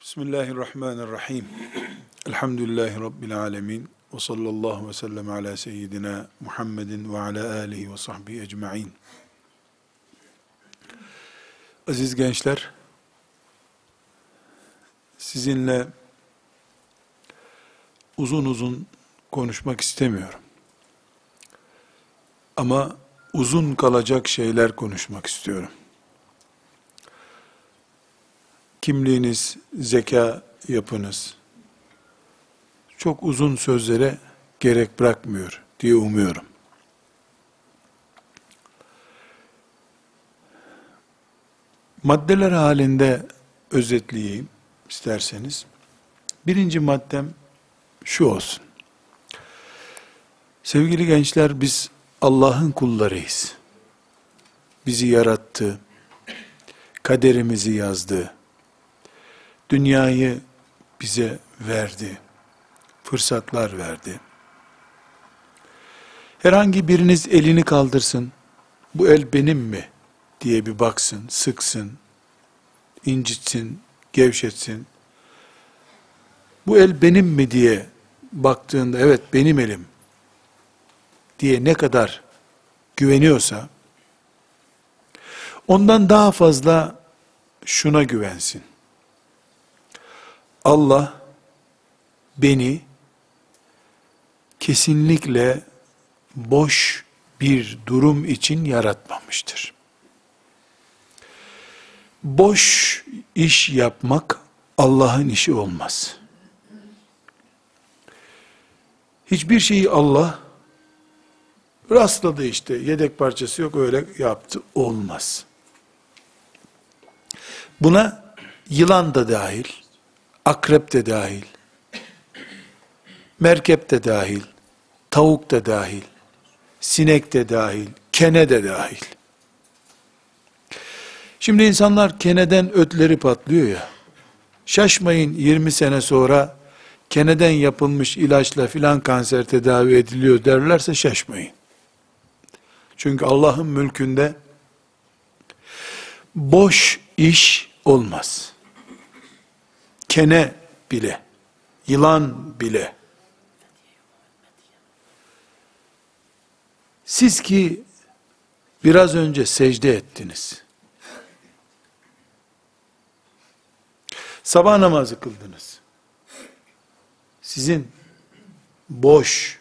Bismillahirrahmanirrahim. Elhamdülillahi Rabbil alemin. Ve sallallahu ve sellem ala seyyidina Muhammedin ve ala alihi ve sahbihi ecma'in. Aziz gençler, sizinle uzun uzun konuşmak istemiyorum. Ama uzun kalacak şeyler konuşmak istiyorum. Kimliğiniz, zeka yapınız çok uzun sözlere gerek bırakmıyor diye umuyorum. Maddeler halinde özetleyeyim isterseniz. Birinci maddem şu olsun. Sevgili gençler biz Allah'ın kullarıyız. Bizi yarattı, kaderimizi yazdı, dünyayı bize verdi, fırsatlar verdi. Herhangi biriniz elini kaldırsın, bu el benim mi diye bir baksın, sıksın, incitsin, gevşetsin. Bu el benim mi diye baktığında evet benim elim diye ne kadar güveniyorsa ondan daha fazla şuna güvensin. Allah beni kesinlikle boş bir durum için yaratmamıştır. Boş iş yapmak Allah'ın işi olmaz. Hiçbir şeyi Allah rastladı işte yedek parçası yok öyle yaptı olmaz. Buna yılan da dahil, akrep de dahil, merkep de dahil, tavuk da dahil, sinek de dahil, kene de dahil. Şimdi insanlar keneden ötleri patlıyor ya, şaşmayın 20 sene sonra keneden yapılmış ilaçla filan kanser tedavi ediliyor derlerse şaşmayın. Çünkü Allah'ın mülkünde boş iş olmaz kene bile, yılan bile, siz ki biraz önce secde ettiniz, sabah namazı kıldınız, sizin boş,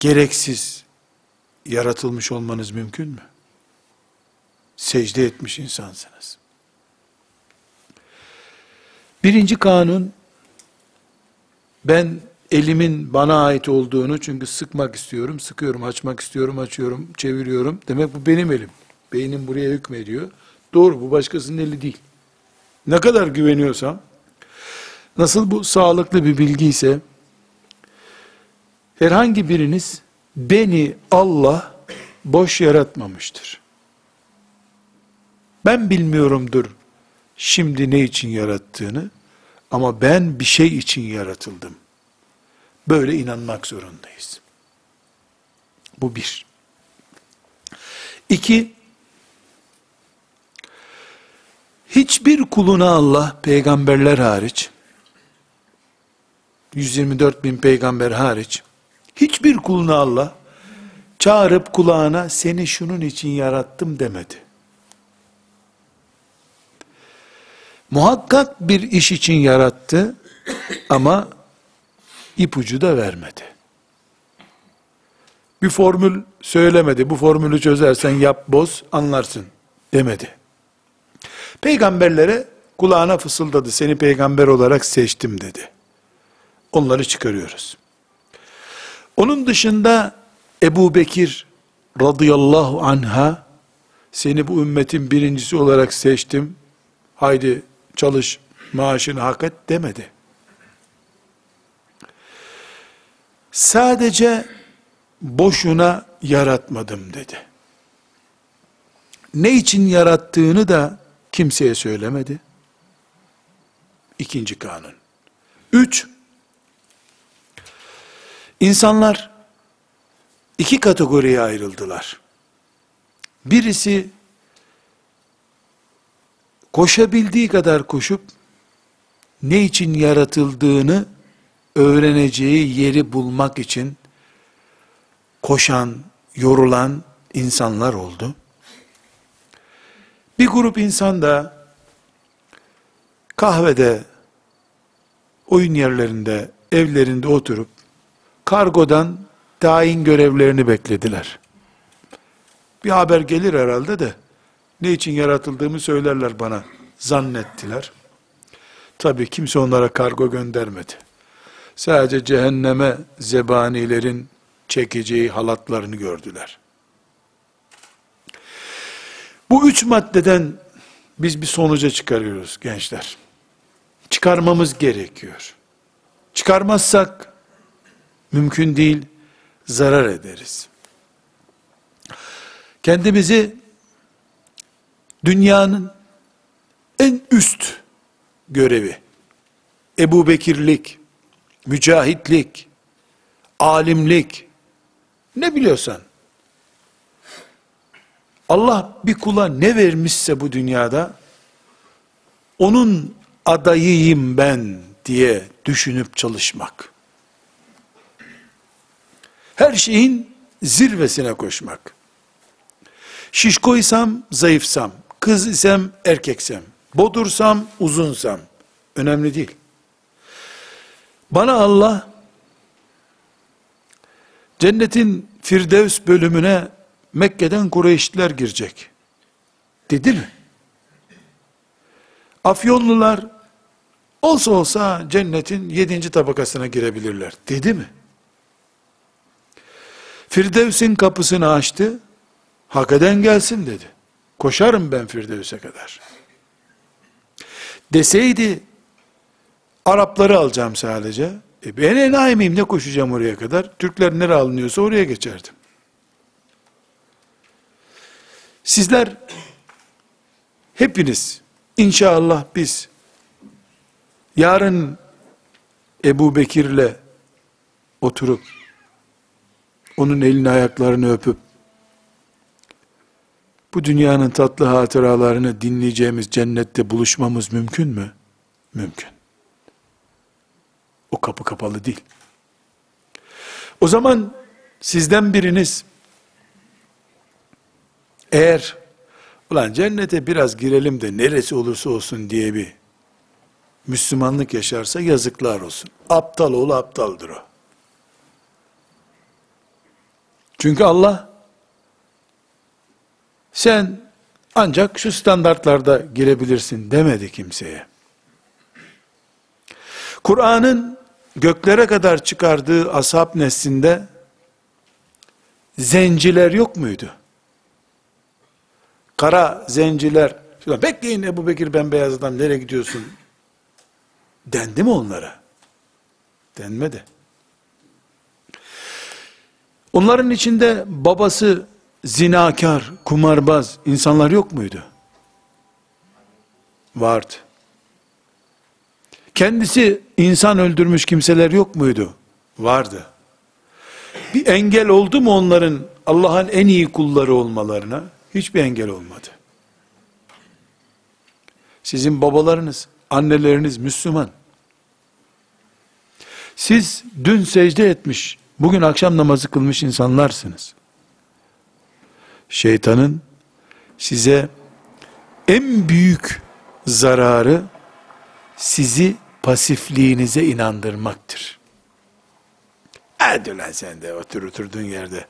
gereksiz yaratılmış olmanız mümkün mü? Secde etmiş insansınız. Birinci kanun, ben elimin bana ait olduğunu çünkü sıkmak istiyorum, sıkıyorum, açmak istiyorum, açıyorum, çeviriyorum. Demek bu benim elim. Beynim buraya hükmediyor. Doğru, bu başkasının eli değil. Ne kadar güveniyorsam, nasıl bu sağlıklı bir bilgi ise, herhangi biriniz, beni Allah boş yaratmamıştır. Ben bilmiyorumdur şimdi ne için yarattığını ama ben bir şey için yaratıldım. Böyle inanmak zorundayız. Bu bir. İki, hiçbir kuluna Allah peygamberler hariç, 124 bin peygamber hariç, hiçbir kuluna Allah çağırıp kulağına seni şunun için yarattım demedi. Muhakkak bir iş için yarattı ama ipucu da vermedi. Bir formül söylemedi. Bu formülü çözersen yap boz anlarsın demedi. Peygamberlere kulağına fısıldadı. Seni peygamber olarak seçtim dedi. Onları çıkarıyoruz. Onun dışında Ebu Bekir radıyallahu anha seni bu ümmetin birincisi olarak seçtim. Haydi çalış, maaşını hak et demedi. Sadece boşuna yaratmadım dedi. Ne için yarattığını da kimseye söylemedi. İkinci kanun. Üç, insanlar iki kategoriye ayrıldılar. Birisi koşabildiği kadar koşup ne için yaratıldığını öğreneceği yeri bulmak için koşan, yorulan insanlar oldu. Bir grup insan da kahvede, oyun yerlerinde, evlerinde oturup kargodan tayin görevlerini beklediler. Bir haber gelir herhalde de ne için yaratıldığımı söylerler bana zannettiler. Tabi kimse onlara kargo göndermedi. Sadece cehenneme zebanilerin çekeceği halatlarını gördüler. Bu üç maddeden biz bir sonuca çıkarıyoruz gençler. Çıkarmamız gerekiyor. Çıkarmazsak mümkün değil, zarar ederiz. Kendimizi dünyanın en üst görevi, Ebu Bekirlik, mücahitlik, alimlik, ne biliyorsan, Allah bir kula ne vermişse bu dünyada, onun adayıyım ben diye düşünüp çalışmak. Her şeyin zirvesine koşmak. Şişkoysam, zayıfsam, kız isem, erkeksem, bodursam, uzunsam, önemli değil. Bana Allah, cennetin Firdevs bölümüne Mekke'den Kureyşliler girecek. Dedi mi? Afyonlular olsa olsa cennetin yedinci tabakasına girebilirler. Dedi mi? Firdevs'in kapısını açtı. Hak eden gelsin dedi. Koşarım ben Firdevs'e kadar. Deseydi Arapları alacağım sadece. E ben enayi miyim ne koşacağım oraya kadar? Türkler nere alınıyorsa oraya geçerdim. Sizler hepiniz inşallah biz yarın Ebu Bekir'le oturup onun elini ayaklarını öpüp bu dünyanın tatlı hatıralarını dinleyeceğimiz cennette buluşmamız mümkün mü? Mümkün. O kapı kapalı değil. O zaman sizden biriniz eğer ulan cennete biraz girelim de neresi olursa olsun diye bir Müslümanlık yaşarsa yazıklar olsun. Aptal ol aptaldır o. Çünkü Allah sen ancak şu standartlarda girebilirsin demedi kimseye. Kur'an'ın göklere kadar çıkardığı ashab neslinde zenciler yok muydu? Kara zenciler, bekleyin Ebu Bekir ben beyaz adam nereye gidiyorsun? Dendi mi onlara? Denmedi. Onların içinde babası zinakar, kumarbaz insanlar yok muydu? Vardı. Kendisi insan öldürmüş kimseler yok muydu? Vardı. Bir engel oldu mu onların Allah'ın en iyi kulları olmalarına? Hiçbir engel olmadı. Sizin babalarınız, anneleriniz Müslüman. Siz dün secde etmiş, bugün akşam namazı kılmış insanlarsınız. Şeytanın size en büyük zararı sizi pasifliğinize inandırmaktır. Hadi lan sen de otur oturduğun yerde.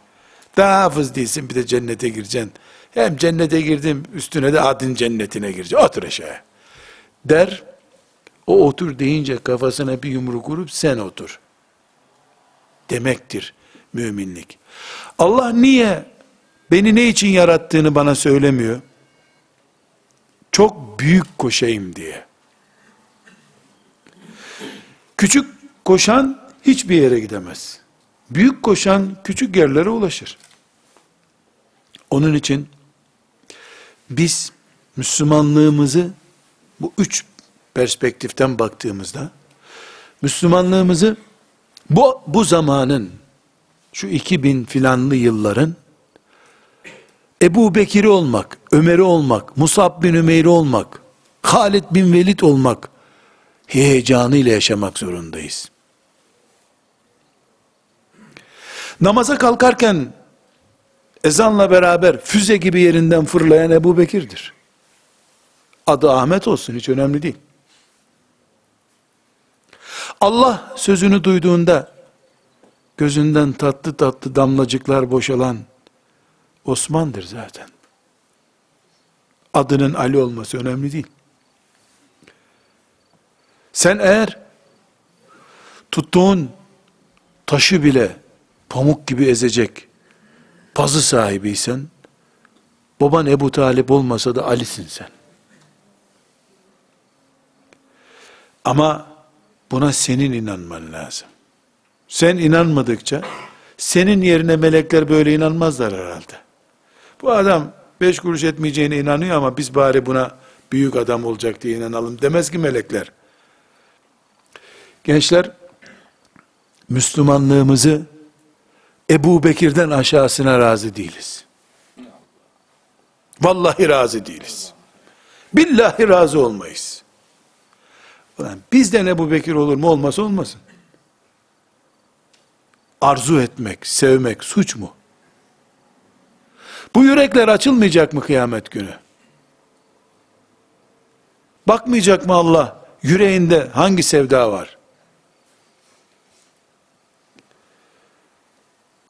Daha hafız değilsin bir de cennete gireceksin. Hem cennete girdim üstüne de adın cennetine gireceksin. Otur aşağıya. Der. O otur deyince kafasına bir yumruk vurup sen otur. Demektir müminlik. Allah niye beni ne için yarattığını bana söylemiyor? Çok büyük koşayım diye. Küçük koşan hiçbir yere gidemez. Büyük koşan küçük yerlere ulaşır. Onun için biz Müslümanlığımızı bu üç perspektiften baktığımızda Müslümanlığımızı bu, bu zamanın şu 2000 filanlı yılların Ebu Bekir'i olmak, Ömer'i olmak, Musab bin Ümeyr'i olmak, Halid bin Velid olmak, heyecanıyla yaşamak zorundayız. Namaza kalkarken ezanla beraber füze gibi yerinden fırlayan Ebu Bekir'dir. Adı Ahmet olsun hiç önemli değil. Allah sözünü duyduğunda gözünden tatlı tatlı damlacıklar boşalan Osman'dır zaten. Adının Ali olması önemli değil. Sen eğer tuttuğun taşı bile pamuk gibi ezecek pazı sahibiysen, baban Ebu Talip olmasa da Ali'sin sen. Ama buna senin inanman lazım. Sen inanmadıkça, senin yerine melekler böyle inanmazlar herhalde. Bu adam beş kuruş etmeyeceğine inanıyor ama biz bari buna büyük adam olacak diye inanalım demez ki melekler. Gençler, Müslümanlığımızı Ebu Bekir'den aşağısına razı değiliz. Vallahi razı değiliz. Billahi razı olmayız. Ulan bizden Ebu Bekir olur mu olmasa olmasın. Arzu etmek, sevmek suç mu? Bu yürekler açılmayacak mı kıyamet günü? Bakmayacak mı Allah yüreğinde hangi sevda var?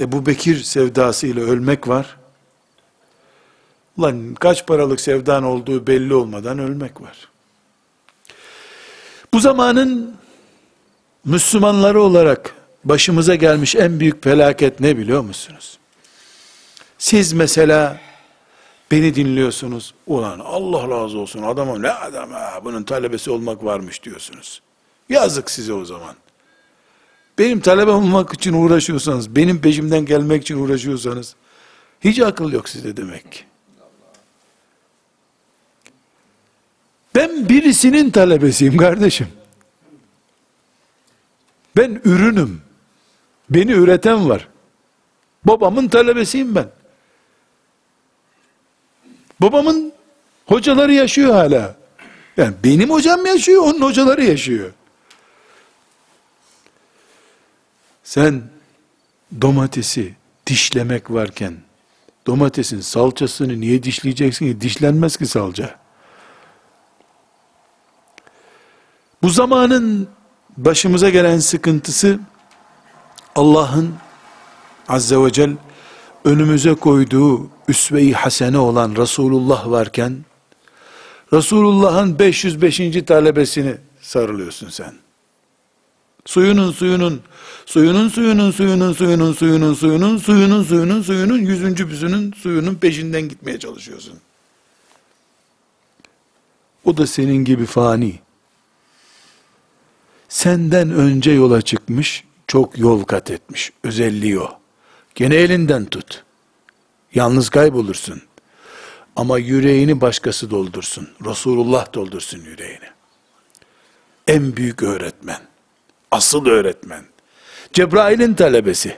Ebu Bekir sevdasıyla ölmek var. Ulan kaç paralık sevdan olduğu belli olmadan ölmek var. Bu zamanın Müslümanları olarak başımıza gelmiş en büyük felaket ne biliyor musunuz? Siz mesela beni dinliyorsunuz. Ulan Allah razı olsun adama ne adam ha bunun talebesi olmak varmış diyorsunuz. Yazık size o zaman. Benim talebe olmak için uğraşıyorsanız, benim peşimden gelmek için uğraşıyorsanız, hiç akıl yok size demek ki. Ben birisinin talebesiyim kardeşim. Ben ürünüm. Beni üreten var. Babamın talebesiyim ben. Babamın hocaları yaşıyor hala. Yani benim hocam yaşıyor, onun hocaları yaşıyor. Sen domatesi dişlemek varken domatesin salçasını niye dişleyeceksin ki? Dişlenmez ki salça. Bu zamanın başımıza gelen sıkıntısı Allah'ın Azze ve Celle önümüze koyduğu üsve-i hasene olan Resulullah varken Resulullah'ın 505. talebesini sarılıyorsun sen. Suyunun suyunun, suyunun suyunun suyunun suyunun suyunun suyunun suyunun suyunun suyunun yüzüncü büzünün suyunun peşinden gitmeye çalışıyorsun. O da senin gibi fani. Senden önce yola çıkmış, çok yol kat etmiş. Özelliği o. Gene elinden tut. Yalnız kaybolursun. Ama yüreğini başkası doldursun. Resulullah doldursun yüreğini. En büyük öğretmen. Asıl öğretmen. Cebrail'in talebesi.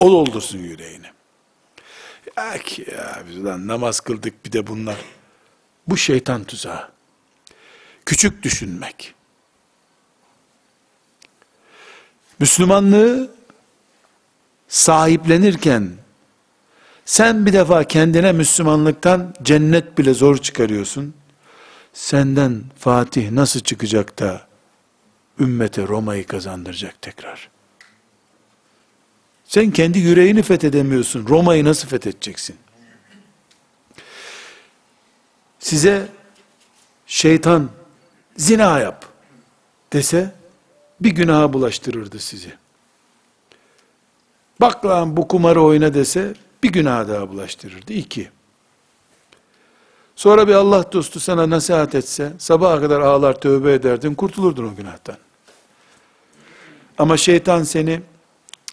O doldursun yüreğini. Ya ki ya biz lan namaz kıldık bir de bunlar. Bu şeytan tuzağı. Küçük düşünmek. Müslümanlığı sahiplenirken sen bir defa kendine Müslümanlıktan cennet bile zor çıkarıyorsun. Senden Fatih nasıl çıkacak da ümmete Roma'yı kazandıracak tekrar. Sen kendi yüreğini fethedemiyorsun. Roma'yı nasıl fethedeceksin? Size şeytan zina yap dese bir günaha bulaştırırdı sizi. Bak lan bu kumarı oyna dese bir günah daha bulaştırırdı. İki. Sonra bir Allah dostu sana nasihat etse sabaha kadar ağlar tövbe ederdin kurtulurdun o günahtan. Ama şeytan seni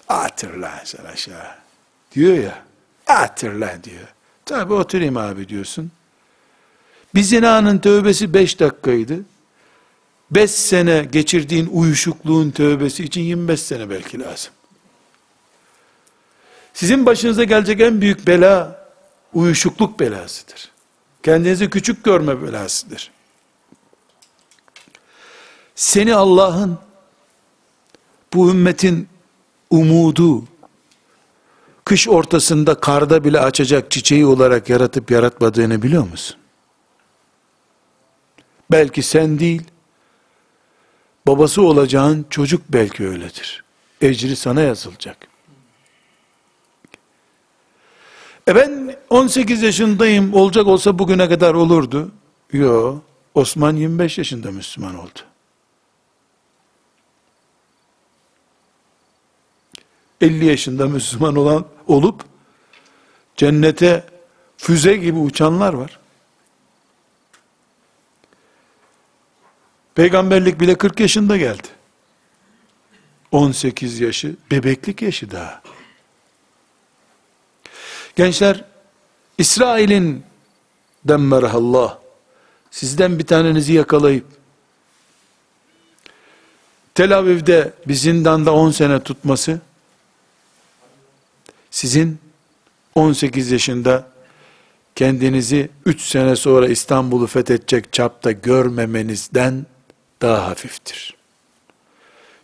atır lan sen aşağı diyor ya. Atır lan diyor. Tabi oturayım abi diyorsun. Bir zinanın tövbesi beş dakikaydı. Beş sene geçirdiğin uyuşukluğun tövbesi için 25 sene belki lazım. Sizin başınıza gelecek en büyük bela uyuşukluk belasıdır. Kendinizi küçük görme belasıdır. Seni Allah'ın bu ümmetin umudu, kış ortasında karda bile açacak çiçeği olarak yaratıp yaratmadığını biliyor musun? Belki sen değil, babası olacağın çocuk belki öyledir. Ecri sana yazılacak. E ben 18 yaşındayım, olacak olsa bugüne kadar olurdu. Yo, Osman 25 yaşında Müslüman oldu. 50 yaşında Müslüman olan olup cennete füze gibi uçanlar var. Peygamberlik bile 40 yaşında geldi. 18 yaşı, bebeklik yaşı daha. Gençler, İsrail'in demmerhallah, sizden bir tanenizi yakalayıp, Tel Aviv'de bir zindanda 10 sene tutması, sizin 18 yaşında kendinizi 3 sene sonra İstanbul'u fethedecek çapta görmemenizden daha hafiftir.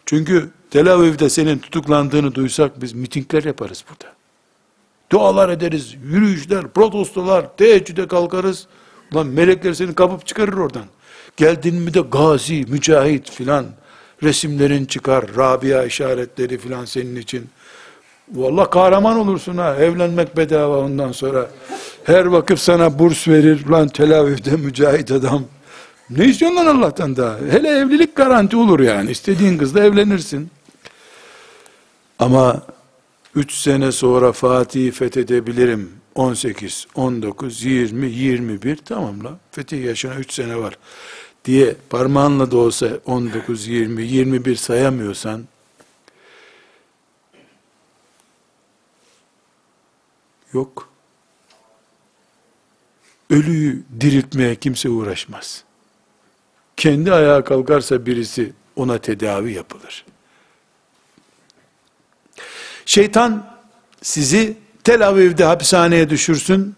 Çünkü Tel Aviv'de senin tutuklandığını duysak biz mitingler yaparız burada. Dualar ederiz, yürüyüşler, protestolar, teheccüde kalkarız. Ulan melekler seni kapıp çıkarır oradan. Geldin mi de gazi, mücahit filan resimlerin çıkar, Rabia işaretleri filan senin için. Vallahi kahraman olursun ha. Evlenmek bedava ondan sonra. Her vakıf sana burs verir. Lan Tel Aviv'de mücahit adam. Ne istiyorsun lan Allah'tan da? Hele evlilik garanti olur yani. İstediğin kızla evlenirsin. Ama 3 sene sonra Fatih'i fethedebilirim. 18, 19, 20, 21 tamam la. Fetih yaşına 3 sene var. Diye parmağınla da olsa 19, 20, 21 sayamıyorsan yok. Ölüyü diriltmeye kimse uğraşmaz. Kendi ayağa kalkarsa birisi ona tedavi yapılır. Şeytan sizi Tel Aviv'de hapishaneye düşürsün.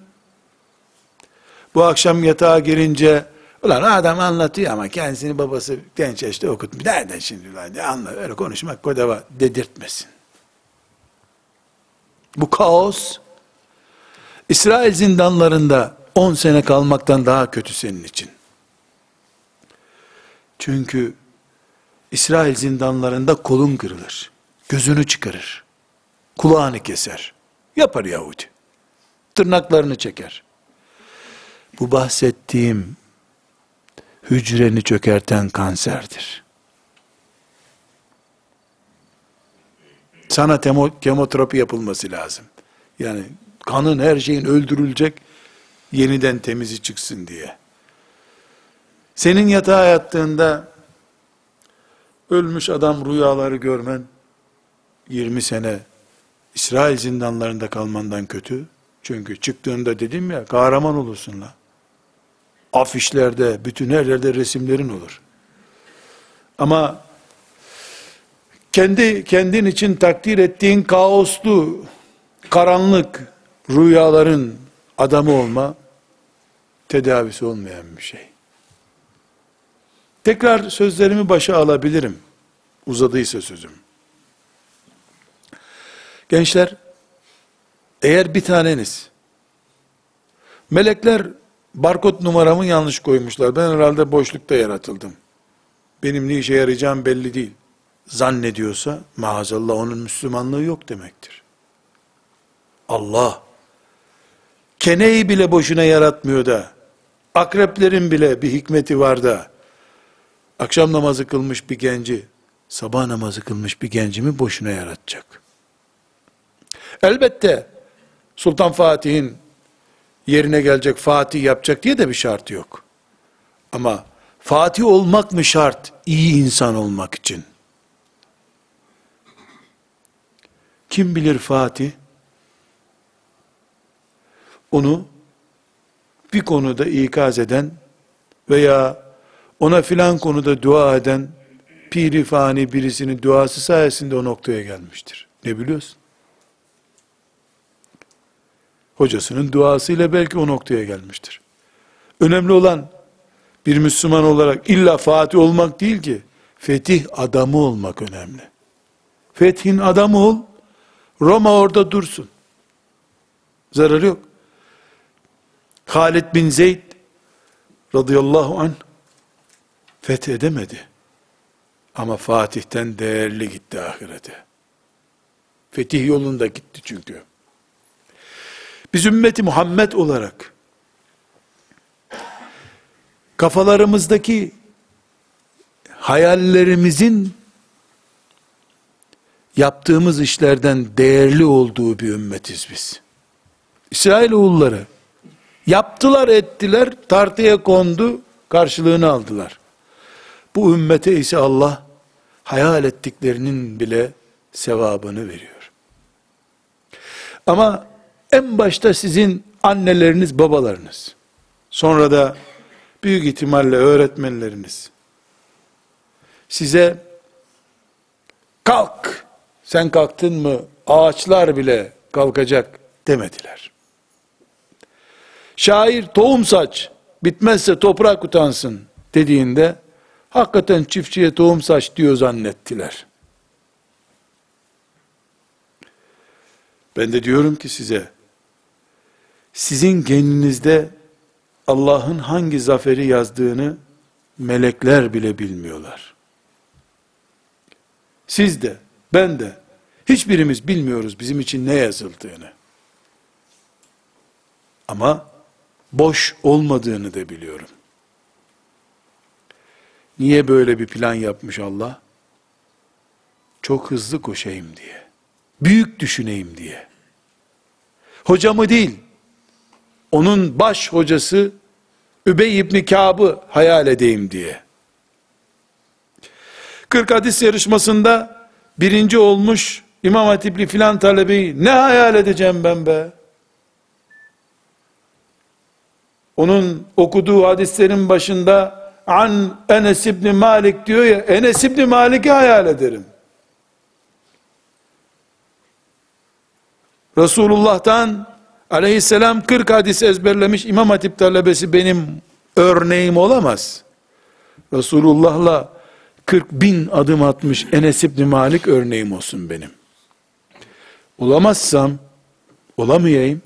Bu akşam yatağa girince ulan adam anlatıyor ama kendisini babası genç yaşta okutmuş. Nereden şimdi ulan ne anla öyle konuşmak kodava dedirtmesin. Bu kaos İsrail zindanlarında 10 sene kalmaktan daha kötü senin için. Çünkü İsrail zindanlarında kolun kırılır. Gözünü çıkarır. Kulağını keser. Yapar Yahudi. Tırnaklarını çeker. Bu bahsettiğim hücreni çökerten kanserdir. Sana temo, kemoterapi yapılması lazım. Yani kanın her şeyin öldürülecek, yeniden temizi çıksın diye. Senin yatağa yattığında ölmüş adam rüyaları görmen 20 sene İsrail zindanlarında kalmandan kötü. Çünkü çıktığında dedim ya kahraman olursun la. Afişlerde, bütün her yerde resimlerin olur. Ama kendi kendin için takdir ettiğin kaoslu, karanlık rüyaların adamı olma tedavisi olmayan bir şey. Tekrar sözlerimi başa alabilirim. Uzadıysa sözüm. Gençler, eğer bir taneniz, melekler barkod numaramı yanlış koymuşlar. Ben herhalde boşlukta yaratıldım. Benim ne işe yarayacağım belli değil. Zannediyorsa maazallah onun Müslümanlığı yok demektir. Allah keneyi bile boşuna yaratmıyor da akreplerin bile bir hikmeti var da akşam namazı kılmış bir genci sabah namazı kılmış bir gencimi boşuna yaratacak. Elbette Sultan Fatih'in yerine gelecek Fatih yapacak diye de bir şartı yok. Ama Fatih olmak mı şart iyi insan olmak için? Kim bilir Fatih? Onu bir konuda ikaz eden veya ona filan konuda dua eden piri fani birisinin duası sayesinde o noktaya gelmiştir. Ne biliyorsun? Hocasının duasıyla belki o noktaya gelmiştir. Önemli olan bir Müslüman olarak illa Fatih olmak değil ki, Fetih adamı olmak önemli. Fethin adamı ol, Roma orada dursun. Zararı yok. Halid bin Zeyd radıyallahu an fethedemedi. Ama Fatih'ten değerli gitti ahirete. Fetih yolunda gitti çünkü. Biz ümmeti Muhammed olarak kafalarımızdaki hayallerimizin yaptığımız işlerden değerli olduğu bir ümmetiz biz. İsrailoğulları yaptılar ettiler tartıya kondu karşılığını aldılar. Bu ümmete ise Allah hayal ettiklerinin bile sevabını veriyor. Ama en başta sizin anneleriniz, babalarınız, sonra da büyük ihtimalle öğretmenleriniz size kalk, sen kalktın mı ağaçlar bile kalkacak demediler. Şair tohum saç, bitmezse toprak utansın dediğinde hakikaten çiftçiye tohum saç diyor zannettiler. Ben de diyorum ki size, sizin kendinizde Allah'ın hangi zaferi yazdığını melekler bile bilmiyorlar. Siz de, ben de, hiçbirimiz bilmiyoruz bizim için ne yazıldığını. Ama boş olmadığını da biliyorum. Niye böyle bir plan yapmış Allah? Çok hızlı koşayım diye. Büyük düşüneyim diye. Hocamı değil, onun baş hocası Übey İbni Kâb'ı hayal edeyim diye. 40 hadis yarışmasında birinci olmuş İmam Hatipli filan talebeyi ne hayal edeceğim ben be? Onun okuduğu hadislerin başında an Enes İbni Malik diyor ya Enes İbni Malik'i hayal ederim. Resulullah'tan aleyhisselam 40 hadis ezberlemiş İmam Hatip talebesi benim örneğim olamaz. Resulullah'la 40 bin adım atmış Enes İbni Malik örneğim olsun benim. Olamazsam, olamayayım,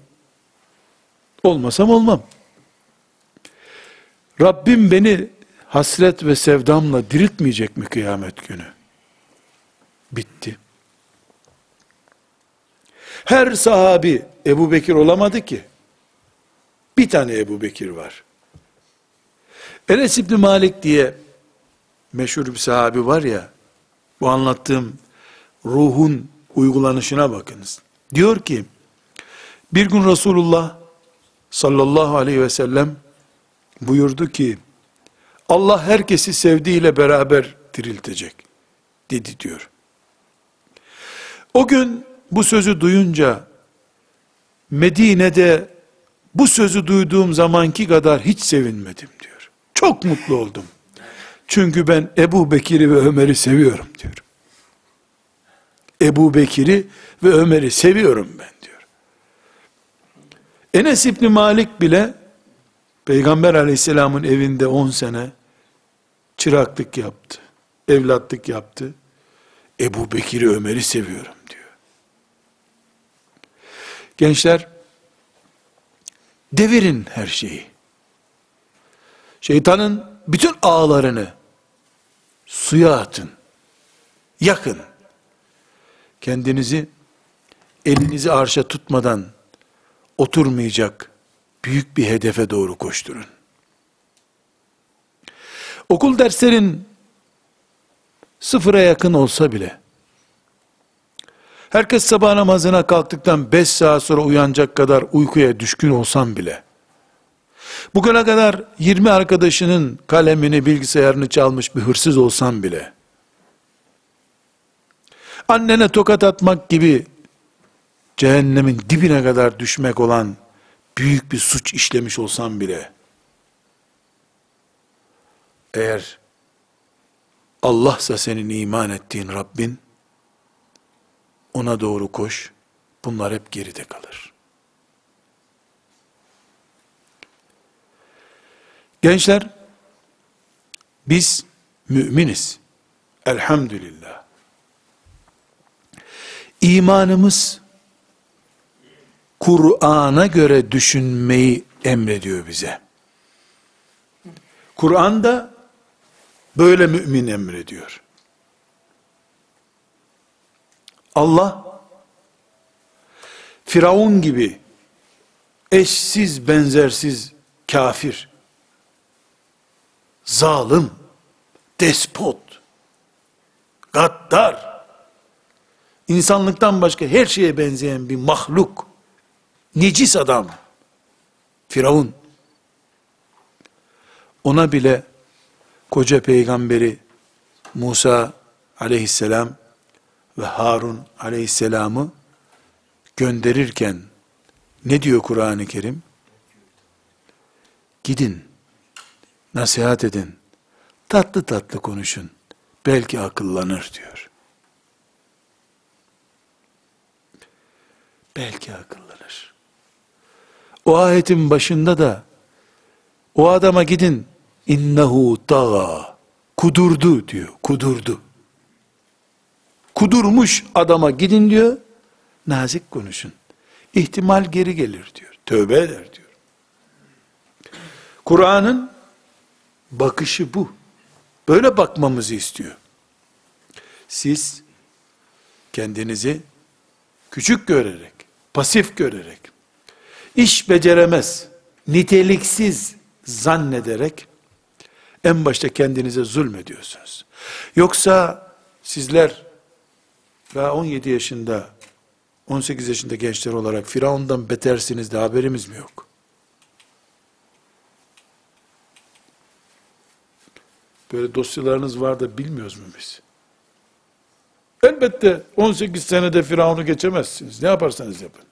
olmasam olmam. Rabbim beni hasret ve sevdamla diriltmeyecek mi kıyamet günü? Bitti. Her sahabi Ebu Bekir olamadı ki. Bir tane Ebu Bekir var. Enes İbni Malik diye meşhur bir sahabi var ya, bu anlattığım ruhun uygulanışına bakınız. Diyor ki, bir gün Resulullah sallallahu aleyhi ve sellem buyurdu ki, Allah herkesi sevdiğiyle beraber diriltecek, dedi diyor. O gün bu sözü duyunca, Medine'de bu sözü duyduğum zamanki kadar hiç sevinmedim diyor. Çok mutlu oldum. Çünkü ben Ebu Bekir'i ve Ömer'i seviyorum diyor. Ebu Bekir'i ve Ömer'i seviyorum ben diyor. Enes İbni Malik bile Peygamber aleyhisselamın evinde 10 sene çıraklık yaptı. Evlatlık yaptı. Ebu Bekir'i Ömer'i seviyorum diyor. Gençler devirin her şeyi. Şeytanın bütün ağlarını suya atın. Yakın. Kendinizi elinizi arşa tutmadan oturmayacak büyük bir hedefe doğru koşturun. Okul derslerin sıfıra yakın olsa bile, herkes sabah namazına kalktıktan 5 saat sonra uyanacak kadar uykuya düşkün olsam bile, bugüne kadar 20 arkadaşının kalemini, bilgisayarını çalmış bir hırsız olsam bile, annene tokat atmak gibi cehennemin dibine kadar düşmek olan büyük bir suç işlemiş olsam bile, eğer Allah'sa senin iman ettiğin Rabbin, ona doğru koş, bunlar hep geride kalır. Gençler, biz müminiz. Elhamdülillah. İmanımız Kur'an'a göre düşünmeyi emrediyor bize. Kur'an da böyle mümin emrediyor. Allah Firavun gibi eşsiz benzersiz kafir, zalim, despot, gaddar, insanlıktan başka her şeye benzeyen bir mahluk, necis adam, Firavun, ona bile koca peygamberi Musa aleyhisselam ve Harun aleyhisselamı gönderirken ne diyor Kur'an-ı Kerim? Gidin, nasihat edin, tatlı tatlı konuşun, belki akıllanır diyor. Belki akıllanır. O ayetin başında da o adama gidin innehu taga kudurdu diyor. Kudurdu. Kudurmuş adama gidin diyor. Nazik konuşun. İhtimal geri gelir diyor. Tövbe eder diyor. Kur'an'ın bakışı bu. Böyle bakmamızı istiyor. Siz kendinizi küçük görerek, pasif görerek, iş beceremez, niteliksiz zannederek en başta kendinize zulmediyorsunuz. Yoksa sizler daha 17 yaşında 18 yaşında gençler olarak Firavun'dan betersiniz de haberimiz mi yok? Böyle dosyalarınız var da bilmiyoruz mu biz? Elbette 18 senede Firavun'u geçemezsiniz. Ne yaparsanız yapın.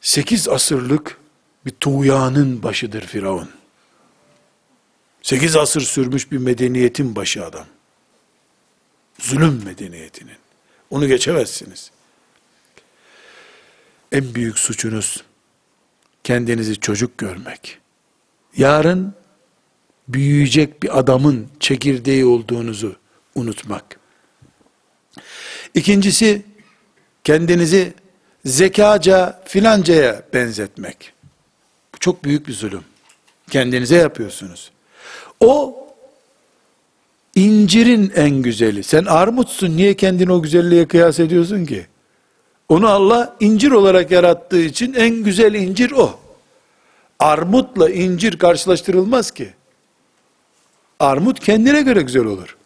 8 asırlık bir tuğyanın başıdır Firavun. 8 asır sürmüş bir medeniyetin başı adam. Zulüm medeniyetinin. Onu geçemezsiniz. En büyük suçunuz kendinizi çocuk görmek. Yarın büyüyecek bir adamın çekirdeği olduğunuzu unutmak. İkincisi kendinizi zekaca filancaya benzetmek. Bu çok büyük bir zulüm. Kendinize yapıyorsunuz. O İncirin en güzeli. Sen armutsun niye kendini o güzelliğe kıyas ediyorsun ki? Onu Allah incir olarak yarattığı için en güzel incir o. Armutla incir karşılaştırılmaz ki. Armut kendine göre güzel olur.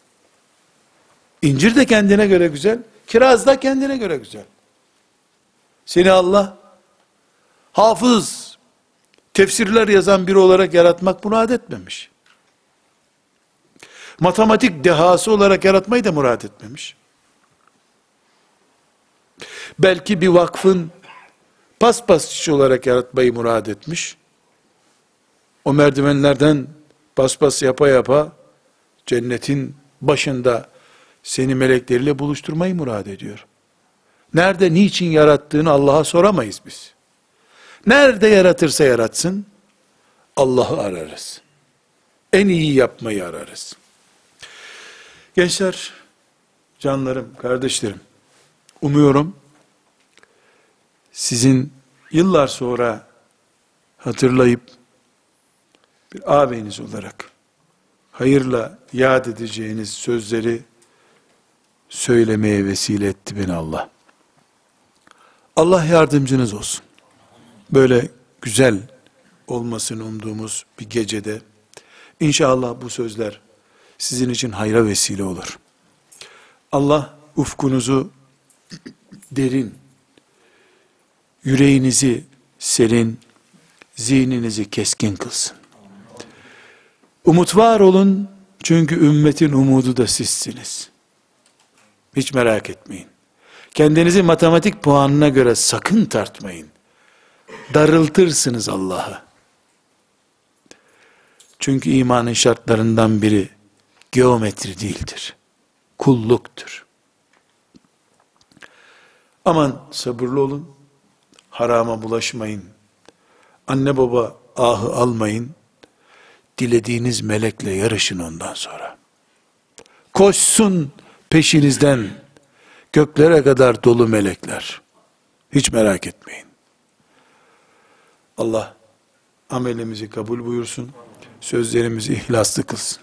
İncir de kendine göre güzel. Kiraz da kendine göre güzel. Seni Allah hafız, tefsirler yazan biri olarak yaratmak murad etmemiş matematik dehası olarak yaratmayı da murat etmemiş. Belki bir vakfın paspasçı olarak yaratmayı murad etmiş. O merdivenlerden paspas yapa yapa cennetin başında seni melekleriyle buluşturmayı murad ediyor. Nerede, niçin yarattığını Allah'a soramayız biz. Nerede yaratırsa yaratsın, Allah'ı ararız. En iyi yapmayı ararız. Gençler, canlarım, kardeşlerim, umuyorum sizin yıllar sonra hatırlayıp bir ağabeyiniz olarak hayırla yad edeceğiniz sözleri söylemeye vesile etti beni Allah. Allah yardımcınız olsun. Böyle güzel olmasını umduğumuz bir gecede inşallah bu sözler sizin için hayra vesile olur. Allah ufkunuzu derin, yüreğinizi serin, zihninizi keskin kılsın. Umut var olun, çünkü ümmetin umudu da sizsiniz. Hiç merak etmeyin. Kendinizi matematik puanına göre sakın tartmayın. Darıltırsınız Allah'ı. Çünkü imanın şartlarından biri geometri değildir. Kulluktur. Aman sabırlı olun. Harama bulaşmayın. Anne baba ahı almayın. dilediğiniz melekle yarışın ondan sonra. Koşsun peşinizden göklere kadar dolu melekler. Hiç merak etmeyin. Allah amelimizi kabul buyursun. Sözlerimizi ihlaslı kılsın.